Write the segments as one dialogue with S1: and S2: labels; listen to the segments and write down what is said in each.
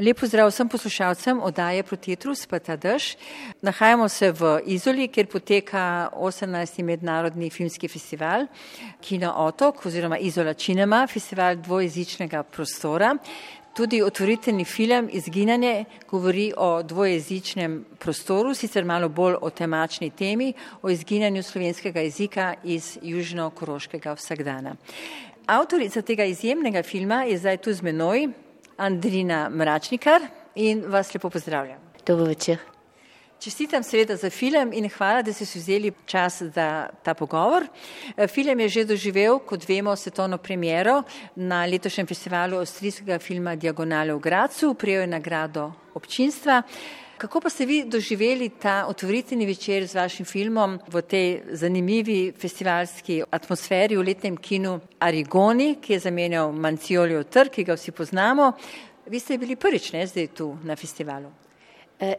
S1: Lepo zdrav vsem poslušalcem oddaje Protetrus pa ta dež. Nahajamo se v Izoli, kjer poteka 18. mednarodni filmski festival Kino Otok oziroma Izola Cinema, festival dvojezičnega prostora. Tudi otvoriteljni film Izginanje govori o dvojezičnem prostoru, sicer malo bolj o temačni temi, o izginanju slovenskega jezika iz južno-koroškega vsakdana. Avtorica tega izjemnega filma je zdaj tu z menoj, Andrina Mračnikar in vas lepo pozdravljam.
S2: Dobro večer.
S1: Čestitam seveda za film in hvala, da ste si vzeli čas za ta pogovor. Film je že doživel, kot vemo, svetovno premiero na letošnjem festivalu avstrijskega filma Diagonale v Gracu, prijel je nagrado občinstva. Kako pa ste vi doživeli ta otvoritveni večer z vašim filmom v tej zanimivi festivalski atmosferi v letnem kinu Arigoni, ki je zamenjal Manciolijo trg, ki ga vsi poznamo. Vi ste bili prvič, ne, zdaj tu na festivalu?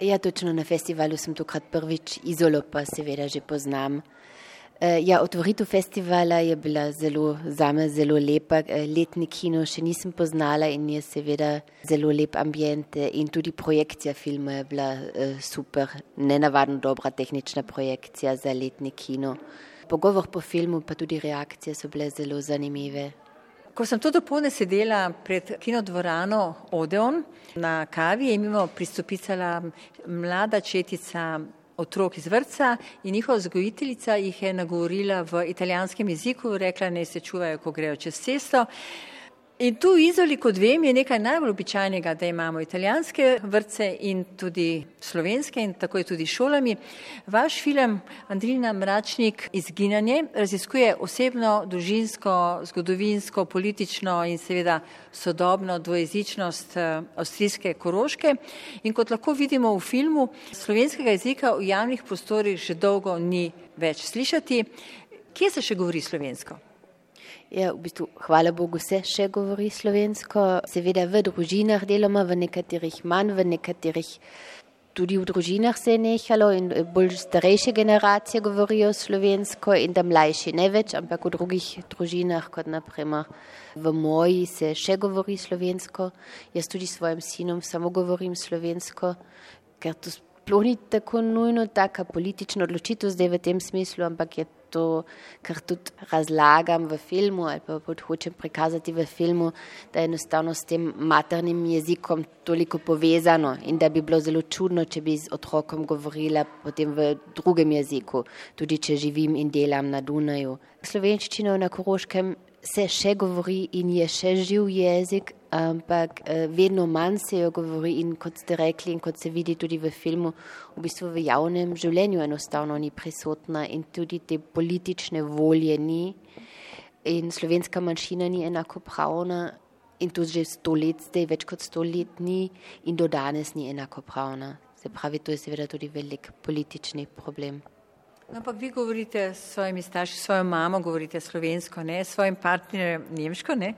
S2: Ja, točno na festivalu sem tokrat prvič, izolo pa seveda že poznam. Ja, otvoritev festivala je bila zelo, zame zelo lepa. Letni kino še nisem poznala in je seveda zelo lep ambient in tudi projekcija filma je bila super, nenavadno dobra tehnična projekcija za letni kino. Pogovor po filmu pa tudi reakcije so bile zelo zanimive.
S1: Ko sem to dopolne sedela pred kinodvorano Odeon na kavi, je mimo pristopicala mlada četica otrok iz vrca in njihova vzgojiteljica jih je nagovorila v italijanskem jeziku, rekla naj se čuvajo, ko grejo čez cesto. In tu v Izoli, kot vem, je nekaj najbolj običajnega, da imamo italijanske vrtce in tudi slovenske in tako je tudi šolami. Vaš film Andrina Mračnik Izginanje raziskuje osebno, družinsko, zgodovinsko, politično in seveda sodobno dvojezičnost avstrijske Koroške. In kot lahko vidimo v filmu, slovenskega jezika v javnih prostorih že dolgo ni več slišati. Kje se še govori slovensko?
S2: Ja, v bistvu, hvala Bogu, se še govori slovensko, seveda v družinah deloma, v nekaterih manj, v nekaterih tudi v družinah se je nehalo in bolj starejše generacije govorijo slovensko in da mlajši ne več, ampak v drugih družinah, kot naprimer v moji, se še govori slovensko. Jaz tudi s svojim sinom samo govorim slovensko, ker to sploh ni tako nujno taka politična odločitev zdaj v tem smislu, ampak je to, kar tudi razlagam v filmu ali pa hočem prikazati v filmu, da je enostavno s tem maternim jezikom toliko povezano in da bi bilo zelo čudno, če bi z otrokom govorila potem v drugem jeziku, tudi če živim in delam na Dunaju. Slovenščino na Koroškem se še govori in je še živ jezik, ampak vedno manj se jo govori in kot ste rekli in kot se vidi tudi v filmu, v bistvu v javnem življenju enostavno ni prisotna in tudi te politične volje ni in slovenska manjšina ni enakopravna in to že sto let zdaj, več kot sto let ni in do danes ni enakopravna. Se pravi, to je seveda tudi velik politični problem.
S1: Ampak vi govorite s svojimi starši, s svojo mamo govorite slovensko, ne, s svojim partnerjem nemško, ne?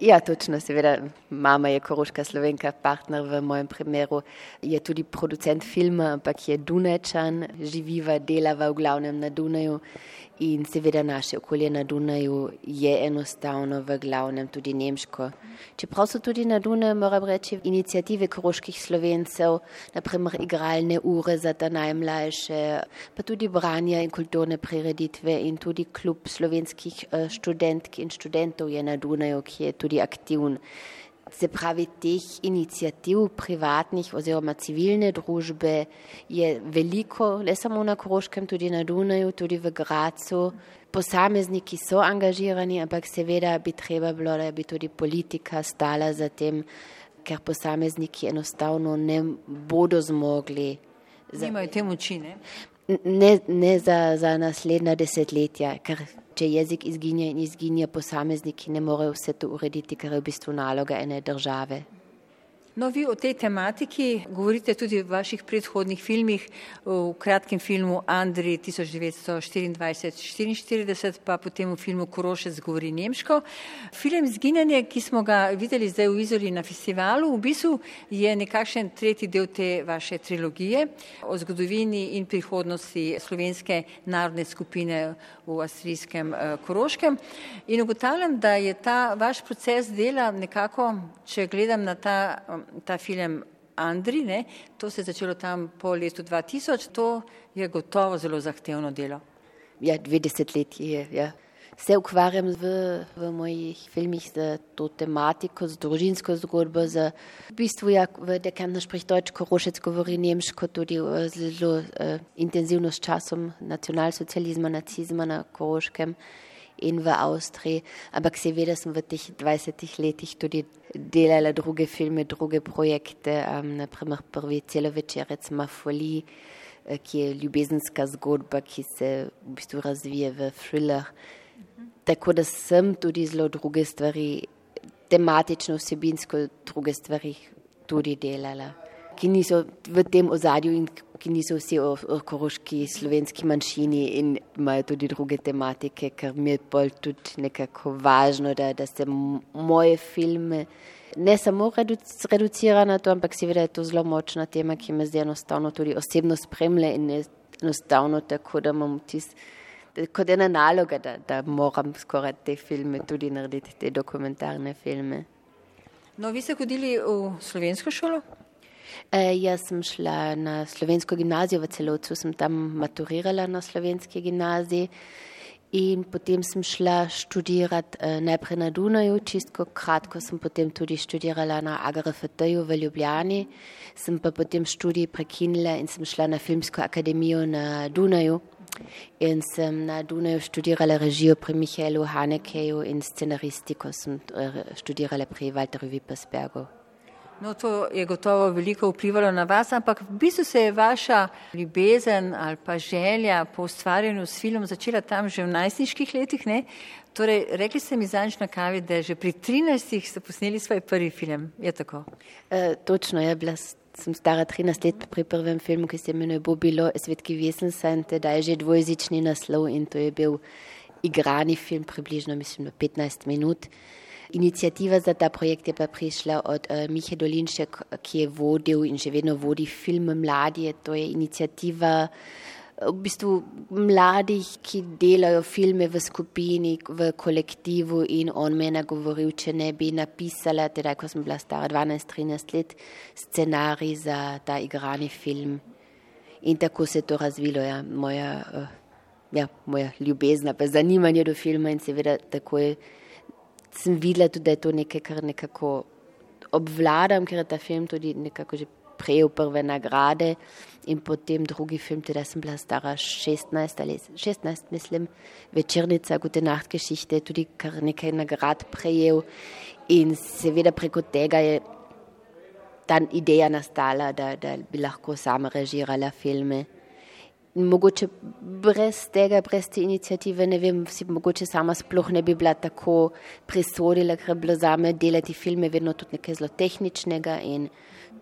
S2: Ja, točno, seveda, mama je koroška slovenka, partner v mojem primeru je tudi producent filma, ampak je Dunajčan, živiva, delava v glavnem na Dunaju in seveda naše okolje na Dunaju je enostavno v glavnem tudi nemško. Čeprav so tudi na Dunaju, moram reči, inicijative koroških slovencev, naprimer igralne ure za ta najmlajše, pa tudi branja in kulturne prireditve in tudi klub slovenskih študentk in študentov je na Dunaju, ki je tudi aktiven. Se pravi, teh inicijativ privatnih oziroma civilne družbe je veliko, ne samo na Koroškem, tudi na Dunaju, tudi v Gracu. Posamezniki so angažirani, ampak seveda bi treba bilo, da bi tudi politika stala za tem, ker posamezniki enostavno ne bodo zmogli.
S1: Nimajo te moči, ne?
S2: Ne, ne za, za naslednja desetletja, ker če jezik izginja in izginja, posamezniki ne morejo vse to urediti, kar je v bistvu naloga ene države.
S1: No, vi o tej tematiki govorite tudi v vaših predhodnih filmih, v kratkem filmu Andri 1924-44, pa potem v filmu Korošec govori nemško. Film Zginjanje, ki smo ga videli zdaj v Izoli na festivalu, v bistvu je nekakšen tretji del te vaše trilogije o zgodovini in prihodnosti slovenske narodne skupine v avstrijskem Koroškem. In ugotavljam, da je ta vaš proces dela nekako, če gledam na ta ta film Andri, ne, to se je začelo tam po letu 2000, to je gotovo zelo zahtevno delo.
S2: Ja, 20 let je. Ja. Se ukvarjam v, v mojih filmih z to tematiko, z družinsko zgodbo, z v bistvu, ja, v Dekantno sprich Deutsch, Korošec govori nemško, tudi zelo uh, intenzivno s časom nacionalsocializma, nacizma na Koroškem in v Avstriji. Ampak seveda sem v teh 20 letih tudi delala druge filme, druge projekte, um, naprimer prvi celovečerec Mafoli, uh, ki je ljubezenska zgodba, ki se v bistvu razvije v thriller. Tako da sem tudi zelo druge stvari, tematično, vsebinsko druge stvari tudi delala, ki niso v tem ozadju in ki niso vsi o, o koroški slovenski manjšini in imajo tudi druge tematike, ker mi je bolj tudi nekako važno, da, da se moje filme ne samo reducira na to, ampak seveda je to zelo močna tema, ki me zdaj enostavno tudi osebno spremlja in enostavno tako, da imam tisti kot ena naloga, da, da moram skoraj te filme tudi narediti, te dokumentarne filme.
S1: No, vi ste hodili v slovensko šolo?
S2: E, jaz sem šla na slovensko gimnazijo v celovcu, sem tam maturirala na slovenski gimnaziji in potem sem šla študirati e, najprej na Dunaju, čistko kratko sem potem tudi študirala na AGRFT-ju v Ljubljani, sem pa potem študij prekinila in sem šla na Filmsko akademijo na Dunaju. In sem na Dunaju študirala režijo pri Mihaelu Hanekeju in scenaristiko sem eh, študirala pri Walteru Vippersbergu.
S1: No, to je gotovo veliko vplivalo na vas, ampak v bistvu se je vaša ljubezen ali pa želja po ustvarjanju s filmom začela tam že v najstniških letih. Ne? Torej, rekli ste mi zanj na kavi, da že pri 13 ste posneli svoj prvi film. Je tako?
S2: E, točno, je bila sem stara 13 let pri prvem filmu, ki se imenuje Bobilo, Svetki Vesensen, teda je že dvojezični naslov in to je bil igrani film, približno mislim, 15 minut. Inicijativa za ta projekt je pa prišla od uh, Mihe Dolinšek, ki je vodil in že vedno vodi film Mladi. To je inicijativa v bistvu mladih, ki delajo filme v skupini, v kolektivu in on me je nagovoril, če ne bi napisala, teda ko sem bila stara 12-13 let, scenarij za ta igrani film. In tako se je to razvilo, ja, moja, uh, ja, moja ljubezna, pa zanimanje do filma in seveda tako je, sem videla tudi, da je to nekaj, kar nekako obvladam, ker je ta film tudi nekako že prejel prve nagrade in potem drugi film, teda sem bila stara 16 ali 16, mislim, večernica Gute Nacht Geschichte, tudi kar nekaj nagrad prejel in seveda preko tega je ta ideja nastala, da, da bi lahko sama režirala filme. Mogoče brez tega, brez te inicijative, ne vem, si mogoče sama sploh ne bi bila tako presodila, ker je bilo zame delati filme vedno tudi nekaj zelo tehničnega in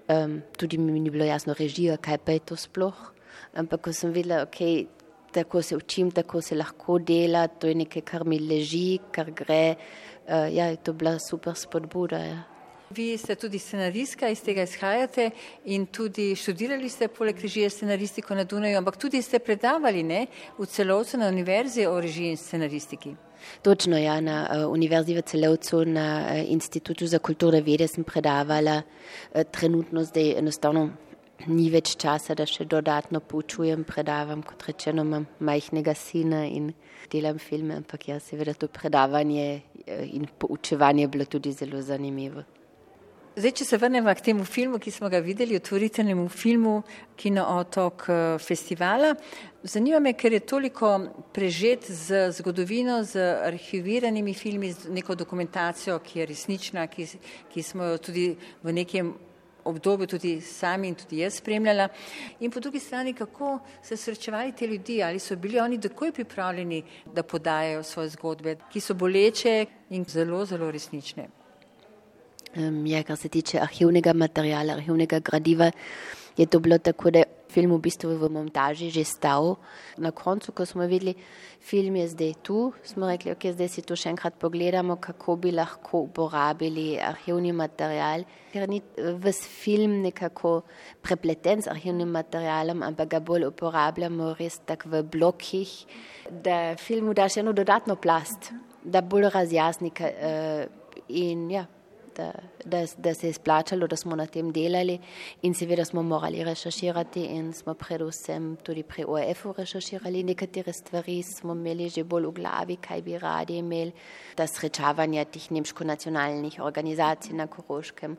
S2: Um, tudi mi ni bilo jasno režija, kaj pa je to sploh. Ampak ko sem videla, ok, tako se učim, tako se lahko dela, to je nekaj, kar mi leži, kar gre. Uh, ja, je to bila super spodbuda. Ja.
S1: Vi ste tudi scenaristka, iz tega izhajate in tudi študirali ste poleg režije scenaristiko na Dunaju, ampak tudi ste predavali ne, v celovcu na univerzi o režiji in scenaristiki.
S2: Točno, ja, na uh, Univerzi v Celovcu, na uh, Institutu za kulturne vede sem predavala. Uh, trenutno zdaj enostavno ni več časa, da še dodatno poučujem, predavam, kot rečeno, imam majhnega sina in delam filme, ampak ja, seveda to predavanje in poučevanje je bilo tudi zelo zanimivo.
S1: Zdaj, če se vrnemo k temu filmu, ki smo ga videli, otvoritvenemu filmu Kino Otok eh, festivala, zanima me, ker je toliko prežet z zgodovino, z arhiviranimi filmi, z neko dokumentacijo, ki je resnična, ki, ki smo jo tudi v nekem obdobju tudi sami in tudi jaz spremljala. In po drugi strani, kako se srečevali te ljudi, ali so bili oni takoj pripravljeni, da podajajo svoje zgodbe, ki so boleče in zelo, zelo resnične.
S2: Ja, kar se tiče arhivnega materijala, arhivnega gradiva, je to bilo tako, da je film v bistvu v montaži že stal. Na koncu, ko smo videli, film je zdaj tu, smo rekli, ok, zdaj si to še enkrat pogledamo, kako bi lahko uporabili arhivni material. Ker ni ves film nekako prepleten s arhivnim materialom, ampak ga bolj uporabljamo res tako v blokih, da filmu daš eno dodatno plast, da bolj razjasni. Uh, in ja, da, da, da se je splačalo, da smo na tem delali in seveda smo morali rešaširati in smo predvsem tudi pri OEF-u rešaširali nekatere stvari, smo imeli že bolj v glavi, kaj bi radi imeli, da srečavanja tih nemško-nacionalnih organizacij na Koroškem.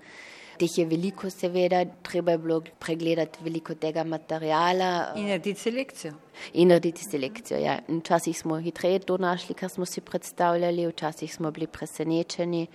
S2: Teh je veliko, seveda, treba je bilo pregledati veliko tega materijala.
S1: In narediti selekcijo.
S2: In narediti selekcijo, ja. Včasih smo hitreje to našli, kar smo si predstavljali, včasih smo bili presenečeni.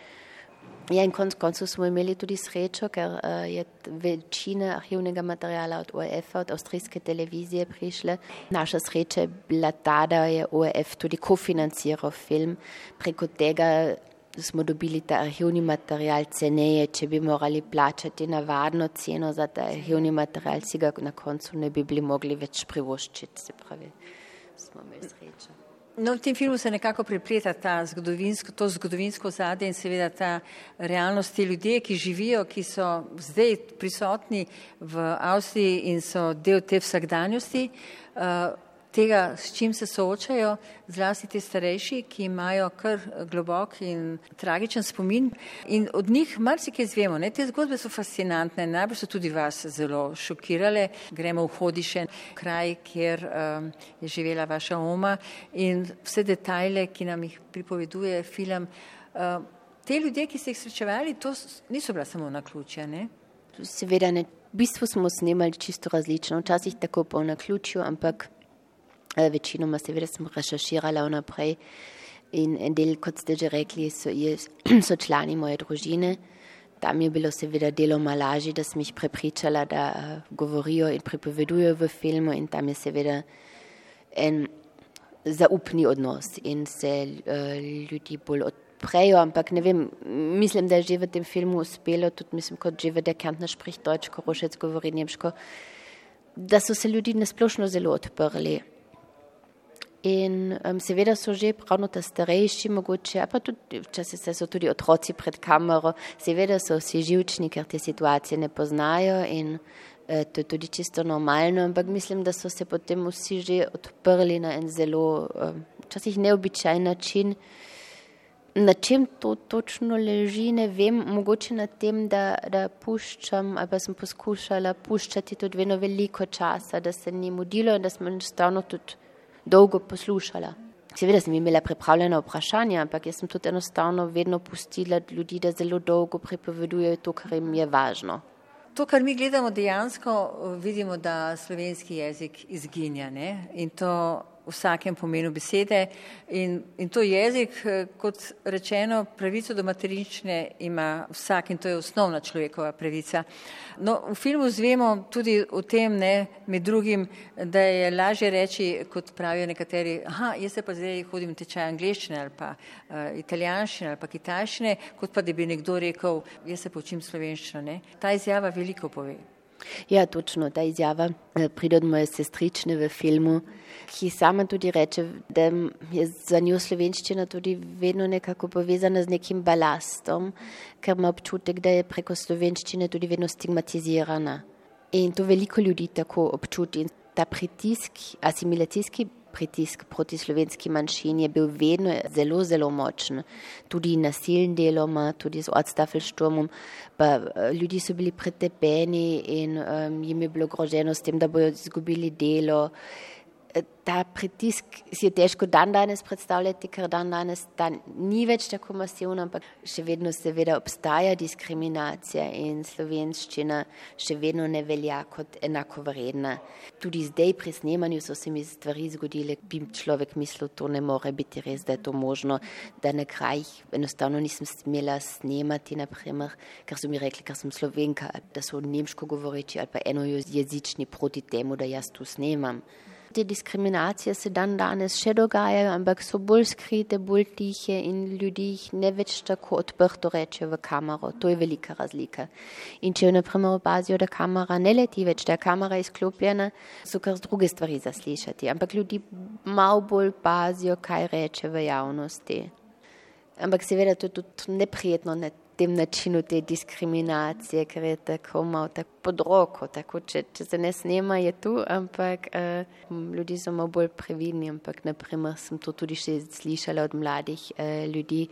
S2: Ja, in konc koncev smo imeli tudi srečo, ker uh, je večina arhivnega materijala od OEF-a, od avstrijske televizije prišla. Naša sreča je bila ta, da je OEF tudi kofinanciral film. Preko tega smo dobili ta arhivni material ceneje, če bi morali plačati navadno ceno za ta arhivni material, si ga na koncu ne bi bili mogli več privoščiti. Se pravi, smo imeli srečo.
S1: No, v tem filmu se nekako prepleta ta zgodovinsko, to zgodovinsko zadje in seveda ta realnost, ti ljudje, ki živijo, ki so zdaj prisotni v Avstriji in so del te vsakdanjosti. Uh, tega, s čim se soočajo, zlasti ti starejši, ki imajo kar globok in tragičen spomin. In od njih marsikaj izvemo. Ne? Te zgodbe so fascinantne, najbolj so tudi vas zelo šokirale. Gremo v Hodiše, kraj, kjer um, je živela vaša oma in vse detajle, ki nam jih pripoveduje film. Uh, te ljudje, ki ste jih srečevali, to niso bila samo na ključje.
S2: Seveda ne. V bistvu smo snemali čisto različno, včasih tako po naključju, ampak večinoma seveda sem rešerširala vnaprej in en del, kot ste že rekli, so, je, so člani moje družine. Tam je bilo seveda deloma lažje, da sem jih prepričala, da uh, govorijo in pripovedujejo v filmu in tam je seveda en zaupni odnos in se uh, ljudi bolj odprejo, ampak ne vem, mislim, da je že v tem filmu uspelo, tudi mislim, kot že v Der Kärntner spricht Deutsch, Korošec govori nemško, da so se ljudi nasplošno zelo odprli. In um, seveda so že pravno ta starejši, mogoče, pa tudi včasih so tudi otroci pred kamero, seveda so vsi živčni, ker te situacije ne poznajo in uh, to je tudi čisto normalno, ampak mislim, da so se potem vsi že odprli na en zelo, včasih neobičajen način. Na čem to točno leži, ne vem, mogoče na tem, da, da puščam, ali pa sem poskušala puščati tudi vedno veliko časa, da se ni mudilo in da smo enostavno tudi dolgo poslušala. Seveda sem imela pripravljena vprašanja, ampak jaz sem tudi enostavno vedno pustila ljudi, da zelo dolgo pripovedujejo to, kar jim je važno.
S1: To, kar mi gledamo, dejansko vidimo, da slovenski jezik izginja ne? in to vsakem pomenu besede in, in to jezik, eh, kot rečeno, pravico do materinčne ima vsak in to je osnovna človekova pravica. No, v filmu zvemo tudi o tem, ne, med drugim, da je lažje reči, kot pravijo nekateri, aha, jaz se pa zdaj hodim tečaj angliščine ali pa uh, italijanščine ali pa kitajščine, kot pa da bi nekdo rekel, jaz se počim slovenščino. Ne. Ta izjava veliko pove.
S2: Ja, točno ta izjava eh, pride od moje sestrične v filmu, ki sama tudi reče, da je za njo slovenščina tudi vedno nekako povezana z nekim balastom, ker ima občutek, da je preko slovenščine tudi vedno stigmatizirana. In to veliko ljudi tako občuti. In ta pritisk, asimilacijski pritisk proti slovenski manjšini je bil vedno zelo, zelo močen. Tudi nasilen deloma, tudi z odstafelštomom, pa eh, ljudi so bili pretepeni in um, jim je bilo groženo s tem, da bojo izgubili delo ta pritisk si je težko dan danes predstavljati, ker dan danes ta ni več tako masivno, ampak še vedno seveda obstaja diskriminacija in slovenščina še vedno ne velja kot enako vredna. Tudi zdaj pri snemanju so se mi stvari zgodile, bi človek mislil, to ne more biti res, da je to možno, da na krajih enostavno nisem smela snemati, naprimer, ker so mi rekli, ker sem slovenka, da so nemško govoreči ali pa enojezični proti temu, da jaz tu snemam. Te diskriminacije se dan danes še dogajajo, ampak so bolj skrite, bolj tihe in ljudi ne več tako odprto reče v kamero. To je velika razlika. In če jo naprimer opazijo, da kamera ne leti več, da je kamera izklopljena, so kar z druge stvari zaslišati. Ampak ljudi malo bolj pazijo, kaj reče v javnosti. Ampak seveda to je tudi neprijetno, ne tem načinu te diskriminacije, ker je tako malo tako pod roko, tako če, če se ne snema, je tu, ampak uh, ljudi so malo bolj previdni, ampak naprimer sem to tudi še slišala od mladih uh, ljudi,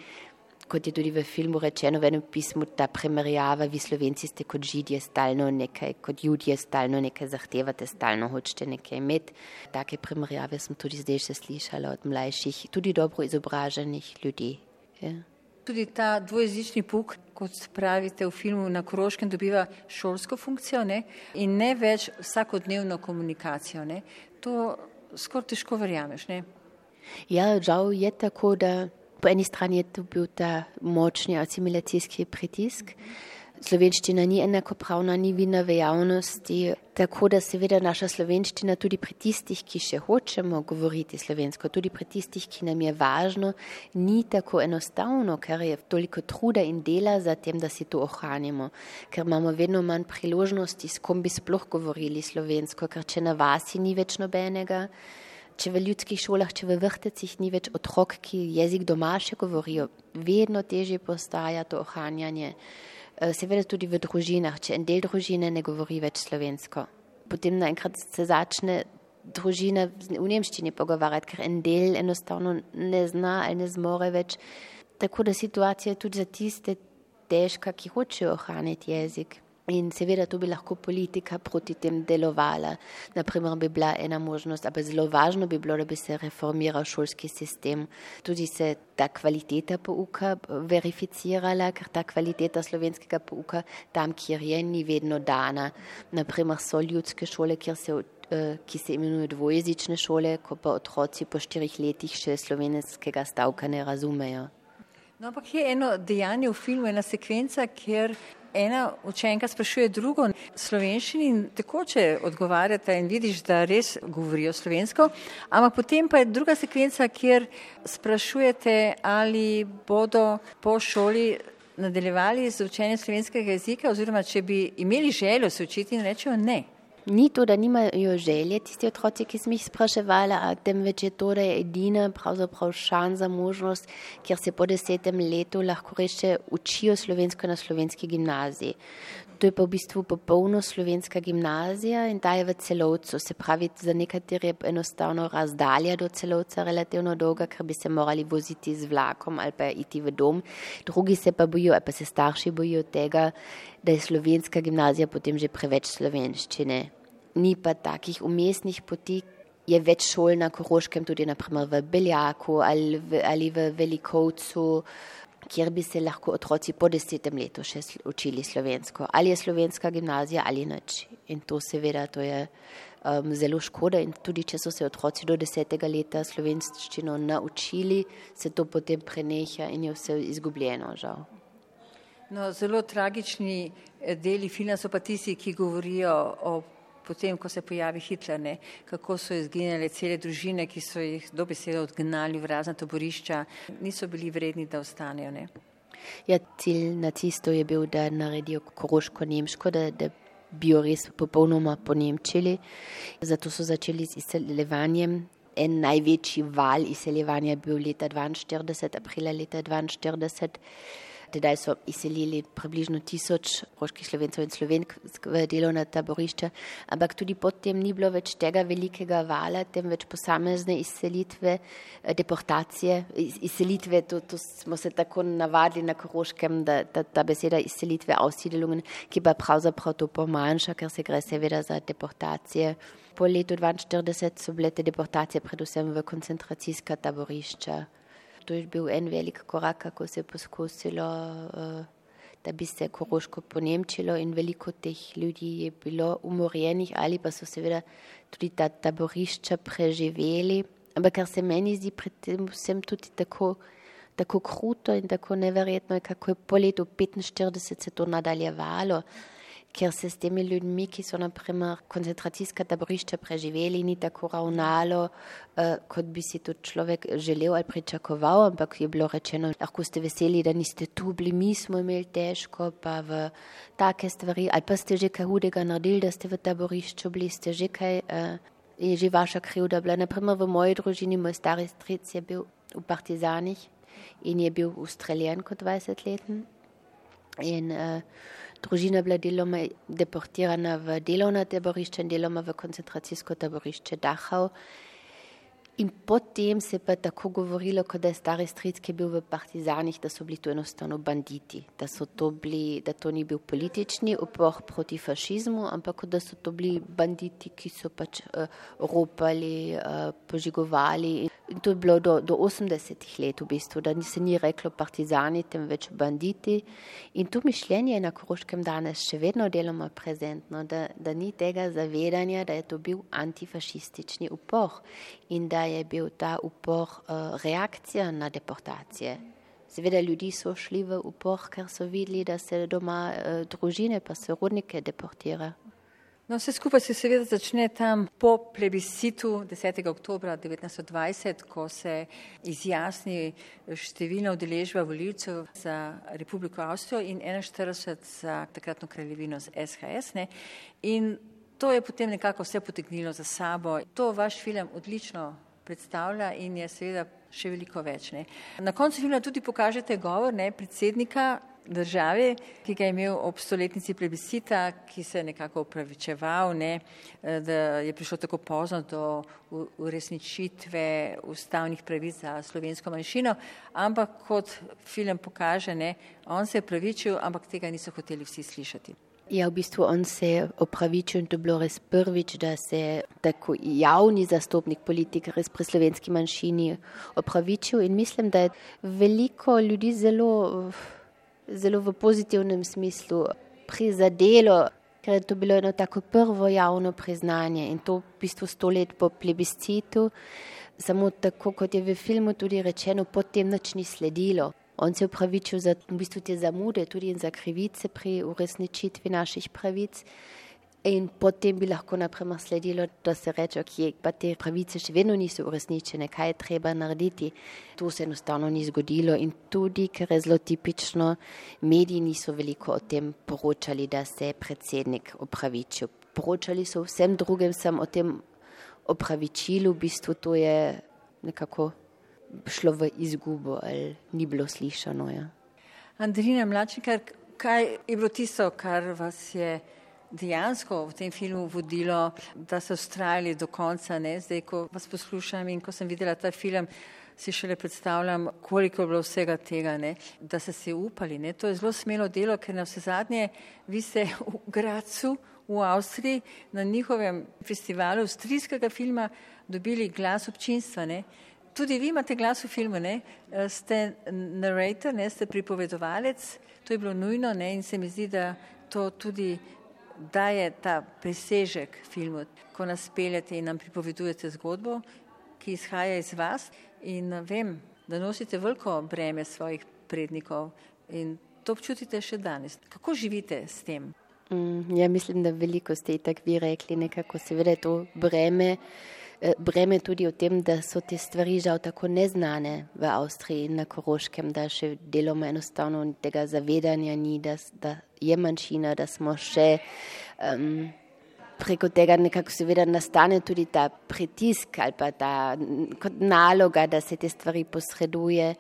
S2: kot je tudi v filmu rečeno, v enem pismu, ta primerjava, vi slovenci ste kot židje stalno nekaj, kot ljudje stalno nekaj zahtevate, stalno hočete nekaj imeti. Take primerjave sem tudi zdaj še slišala od mlajših, tudi dobro izobraženih ljudi. Ja.
S1: Tudi ta dvojezični puk, kot pravite v filmu na Koroškem, dobiva šolsko funkcijo ne? in ne več vsakodnevno komunikacijo. Ne? To skoraj težko verjameš. Ne?
S2: Ja, žal je tako, da po eni strani je to bil ta močni asimilacijski pritisk. Slovenščina ni enakopravna, ni vina v javnosti, tako da seveda naša slovenščina tudi pri tistih, ki še hočemo govoriti slovensko, tudi pri tistih, ki nam je važno, ni tako enostavno, ker je toliko truda in dela za tem, da si to ohranimo, ker imamo vedno manj priložnosti, s kom bi sploh govorili slovensko, ker če na vasi ni več nobenega, če v ljudskih šolah, če v vrtecih ni več otrok, ki jezik doma še govorijo, vedno težje postaja to ohranjanje. Eh, seveda tudi v družinah, če en del družine ne govori več slovensko. Potem naenkrat se začne družina v nemščini pogovarjati, ker en del enostavno ne zna ali ne zmore več. Tako da situacija je tudi za tiste težka, ki hočejo ohraniti jezik. In seveda tu bi lahko politika proti tem delovala. Naprimer bi bila ena možnost, ampak zelo važno bi bilo, da bi se reformiral šolski sistem. Tudi se ta kvaliteta pouka verificirala, ker ta kvaliteta slovenskega pouka tam, kjer je, ni vedno dana. Naprimer so ljudske šole, kjer se eh, ki se imenujejo dvojezične šole, ko pa otroci po štirih letih še slovenskega stavka ne razumejo.
S1: No, ampak je eno dejanje v filmu, ena sekvenca, kjer ena učenka sprašuje drugo slovenščini in tekoče odgovarjate in vidiš, da res govorijo slovensko, ampak potem pa je druga sekvenca, kjer sprašujete, ali bodo po šoli nadaljevali z učenjem slovenskega jezika oziroma če bi imeli željo se učiti in rečejo ne.
S2: Ni to, da nimajo želje tisti otroci, ki smo jih spraševali, temveč je to, da je edina pravzaprav šansa, možnost, kjer se po desetem letu lahko reče učijo slovensko na slovenski gimnaziji. To je pa v bistvu popolno slovenska gimnazija in ta je v celovcu. Se pravi, za nekatere je enostavno razdalja do celovca relativno dolga, ker bi se morali voziti z vlakom ali pa iti v dom. Drugi se pa bojijo, pa se starši bojijo tega, da je slovenska gimnazija potem že preveč slovenščine ni pa takih umestnih poti. Je več šol na Koroškem, tudi naprimer v Beljaku ali v, ali v Velikovcu, kjer bi se lahko otroci po desetem letu še učili slovensko. Ali je slovenska gimnazija ali nič. In to seveda to je um, zelo škoda. In tudi če so se otroci do desetega leta slovenščino naučili, se to potem preneha in je vse izgubljeno, žal.
S1: No, zelo tragični eh, deli filma so pa tisti, ki govorijo o potem, ko se pojavi Hitler, ne, kako so izginjale cele družine, ki so jih dobesedno odgnali v razna taborišča, niso bili vredni, da ostanejo. Ne.
S2: Ja, cilj nacistov je bil, da naredijo koroško nemško, da, da bi jo res popolnoma ponemčili. Zato so začeli z izseljevanjem. En največji val izseljevanja je bil leta 42, aprila leta 42. Tedaj so izselili približno tisoč roških slovencev in slovenk v delovna taborišča, ampak tudi potem ni bilo več tega velikega vala, temveč posamezne izselitve, eh, deportacije, izselitve, to, to smo se tako navadili na Koroškem, da, da ta beseda izselitve, aussiedlungen, ki pa pravzaprav to pomanjša, ker se gre seveda za deportacije. Po letu 42 so bile te deportacije predvsem v koncentracijska taborišča to je bil en velik korak, kako se je poskusilo, uh, da bi se Koroško ponemčilo in veliko teh ljudi je bilo umorjenih ali pa so seveda tudi ta taborišča preživeli. Ampak kar se meni zdi predtem vsem tudi tako, tako kruto in tako neverjetno, kako je po letu 45 se to nadaljevalo ker se s temi ljudmi, ki so naprimer koncentracijska taborišča preživeli, ni tako ravnalo, uh, kot bi si to človek želel ali pričakoval, ampak je bilo rečeno, lahko ste veseli, da niste tu bili, mi smo imeli težko, pa v take stvari, ali pa ste že kaj hudega naredili, da ste v taborišču bili, ste že kaj, uh, je že vaša krivda bila. Naprimer v moji družini, moj stari stric je bil v partizanih in je bil ustreljen kot 20-leten. In uh, družina bila deloma deportirana v delovna taborišča in deloma v koncentracijsko taborišče Dachau. In potem se je pa tako govorilo, kot da je stari stric, ki je bil v partizanih, da so bili to enostavno banditi, da, to bili, da to ni bil politični upor proti fašizmu, ampak da so to bili banditi, ki so pač uh, ropali, uh, požigovali. In to je bilo do, do 80-ih let, v bistvu, da se ni reklo partizani, temveč banditi. In to mišljenje je na Koroškem danes še vedno deloma prezentno, da, da ni tega zavedanja, da je to bil antifašistični upor in da je bil ta upor uh, reakcija na deportacije. Seveda ljudi so šli v upor, ker so videli, da se doma uh, družine pa sorodnike deportira.
S1: No, vse skupaj se seveda začne tam po plebiscitu 10. oktober 1920, ko se izjasni številna udeležba voljivcev za Republiko Avstrijo in 41 za takratno kraljevino z SHS. Ne? In to je potem nekako vse potegnilo za sabo. To vaš film odlično predstavlja in je seveda še veliko več. Ne. Na koncu filma tudi pokažete govor ne, predsednika države, ki ga je imel ob stoletnici plebiscita, ki se je nekako upravičeval, ne, da je prišlo tako pozno do uresničitve ustavnih pravic za slovensko manjšino, ampak kot film pokaže, ne, on se je upravičil, ampak tega niso hoteli vsi slišati.
S2: Ja, v bistvu on se je opravičil in to je bilo res prvič, da se je tako javni zastopnik politike res pri slovenski manjšini opravičil in mislim, da je veliko ljudi zelo, zelo v pozitivnem smislu prizadelo, ker je to bilo eno tako prvo javno priznanje in to v bistvu sto let po plebiscitu, samo tako kot je v filmu tudi rečeno, potem nič ni sledilo. On se je upravičil za v bistvu te zamude, tudi za krivice pri uresničitvi naših pravic. In potem bi lahko naprimer sledilo, da se reče, ok, pa te pravice še vedno niso uresničene, kaj je treba narediti. To se enostavno ni zgodilo in tudi, ker je zelo tipično, mediji niso veliko o tem poročali, da se je predsednik upravičil. Poročali so vsem drugem, sem o tem opravičilu, v bistvu to je nekako šlo v izgubo ali ni bilo slišano. Ja.
S1: Andrina Mlačnikar, kaj je bilo tisto, kar vas je dejansko v tem filmu vodilo, da ste ustrajali do konca? Ne? Zdaj, ko vas poslušam in ko sem videla ta film, si šele predstavljam, koliko je bilo vsega tega, ne? da ste se upali. Ne? To je zelo smelo delo, ker na vse zadnje vi ste v Gracu, v Avstriji, na njihovem festivalu avstrijskega filma dobili glas občinstva. Ne? Tudi vi imate glas v filmu, ne? Ste narrator, ne? ste pripovedovalec, to je bilo nujno ne? in se mi zdi, da to tudi daje ta presežek filmu, ko nas peljete in nam pripovedujete zgodbo, ki izhaja iz vas in eh, vem, da nosite veliko breme svojih prednikov in to občutite še danes. Kako živite s tem?
S2: Mm, ja, mislim, da veliko ste tako vi rekli, nekako seveda je to breme. Eh, breme tudi o tem, da so te stvari žal tako neznane v Avstriji in na Koroškem, da še deloma enostavno tega zavedanja ni, da, da je manjšina, da smo še um, preko tega nekako seveda nastane tudi ta pritisk ali pa ta naloga, da se te stvari posreduje.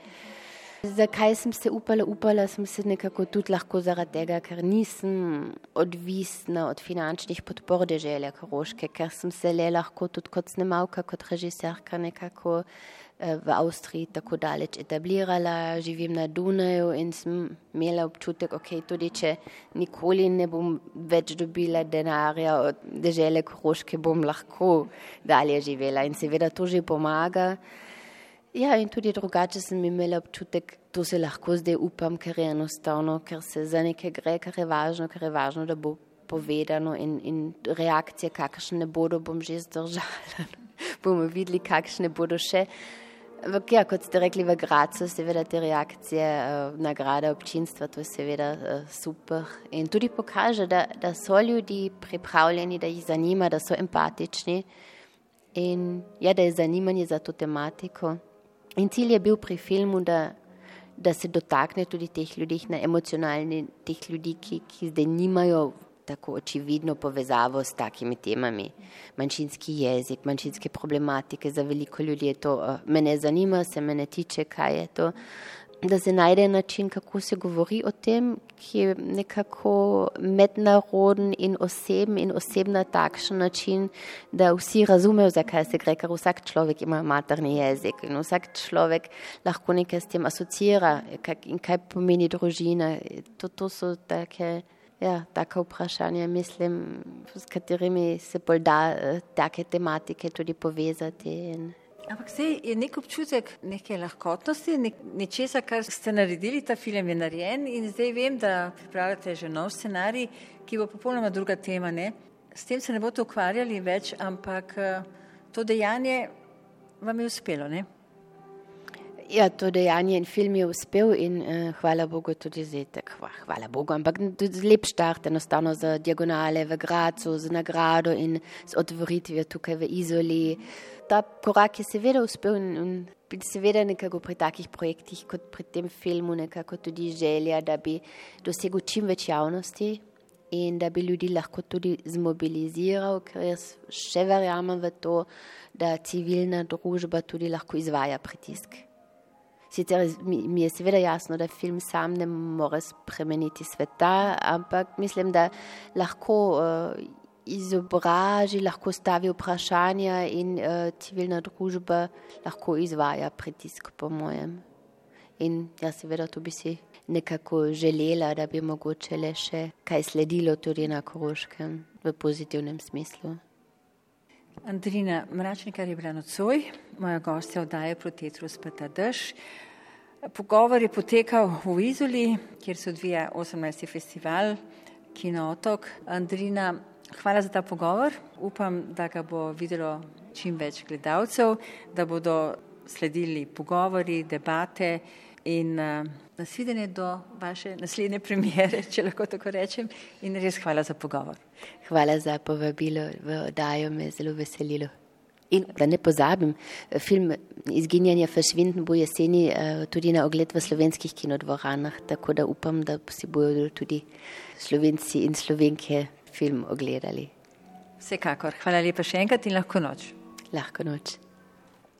S2: Zakaj sem se upala? Upala sem se nekako tudi lahko zaradi tega, ker nisem odvisna od finančnih podpor dežele Koroške, ker sem se le lahko tudi kot snemalka, kot režiserka nekako eh, v Avstriji tako daleč etablirala, živim na Dunaju in sem imela občutek, ok, tudi če nikoli ne bom več dobila denarja od dežele Koroške, bom lahko dalje živela in seveda to že pomaga. Ja, in tudi drugače sem imela občutek, da se lahko zdaj upam, ker je enostavno, ker se za nekaj gre, ker je važno, ker je važno, da bo povedano in, in reakcije, kakšne bodo, bom že zdržala. bomo videli, kakšne bodo še. Vak, ja, kot ste rekli, v Gracu, seveda te reakcije, uh, nagrada občinstva, to je seveda uh, super. In tudi pokaže, da, da so ljudi pripravljeni, da jih zanima, da so empatični in ja, da je zanimanje za to tematiko. In cilj je bil pri filmu, da, da se dotakne tudi teh ljudi, na emocionalni, teh ljudi, ki, ki zdaj nimajo tako očividno povezavo s takimi temami. Manjšinski jezik, manjšinske problematike, za veliko ljudi je to, uh, mene zanima, se mene tiče, kaj je to. Da se najde način, kako se govori o tem, ki je nekako mednaroden in oseben in osebna takšen način, da vsi razumejo, zakaj se gre, ker vsak človek ima materni jezik in vsak človek lahko nekaj s tem asocira in kaj pomeni družina. To, to so take, ja, take vprašanja, mislim, s katerimi se bolj da eh, take tematike tudi povezati. In,
S1: Ampak zdaj je nek občutek neke lahkotnosti, nek, nečesa, kar ste naredili, ta film je narejen in zdaj vem, da pripravljate že nov scenarij, ki bo popolnoma druga tema. Ne? S tem se ne boste ukvarjali več, ampak eh, to dejanje vam je uspelo. Ne?
S2: Ja, to dejanje in film je uspel in uh, hvala Bogu tudi tako. Hvala Bogu, ampak tudi lep štart, enostavno za diagonale v Gracu, z nagrado in z otvoritvijo tukaj v Izoli. Ta korak je seveda uspel in, in seveda nekako pri takih projektih kot pri tem filmu nekako tudi želja, da bi dosegel čim več javnosti in da bi ljudi lahko tudi zmobiliziral, ker jaz še verjamem v to, da civilna družba tudi lahko izvaja pritisk. Sicer mi je seveda jasno, da film sam ne more spremeniti sveta, ampak mislim, da lahko uh, izobraži, lahko stavi vprašanja in uh, civilna družba lahko izvaja pritisk, po mojem. In jaz seveda to bi si nekako želela, da bi mogoče le še kaj sledilo tudi na Koroškem v pozitivnem smislu.
S1: Andrina Mračnikar je bila nocoj, moja gostja oddaje Protetrus Peta Drž. Pogovor je potekal v Izoli, kjer se odvija 18. festival Kino Otok. Andrina, hvala za ta pogovor. Upam, da ga bo videlo čim več gledalcev, da bodo sledili pogovori, debate in uh, nasvidenje do vaše naslednje premijere, če lahko tako rečem. In res hvala za pogovor.
S2: Hvala za povabilo v oddajo, me je zelo veselilo. In da ne pozabim, film Izginjanje Fašvinden bo jeseni uh, tudi na ogled v slovenskih kinodvoranah, tako da upam, da si bodo tudi slovenci in slovenke film ogledali.
S1: Vsekakor. Hvala lepa še enkrat in lahko noč.
S2: Lahko noč.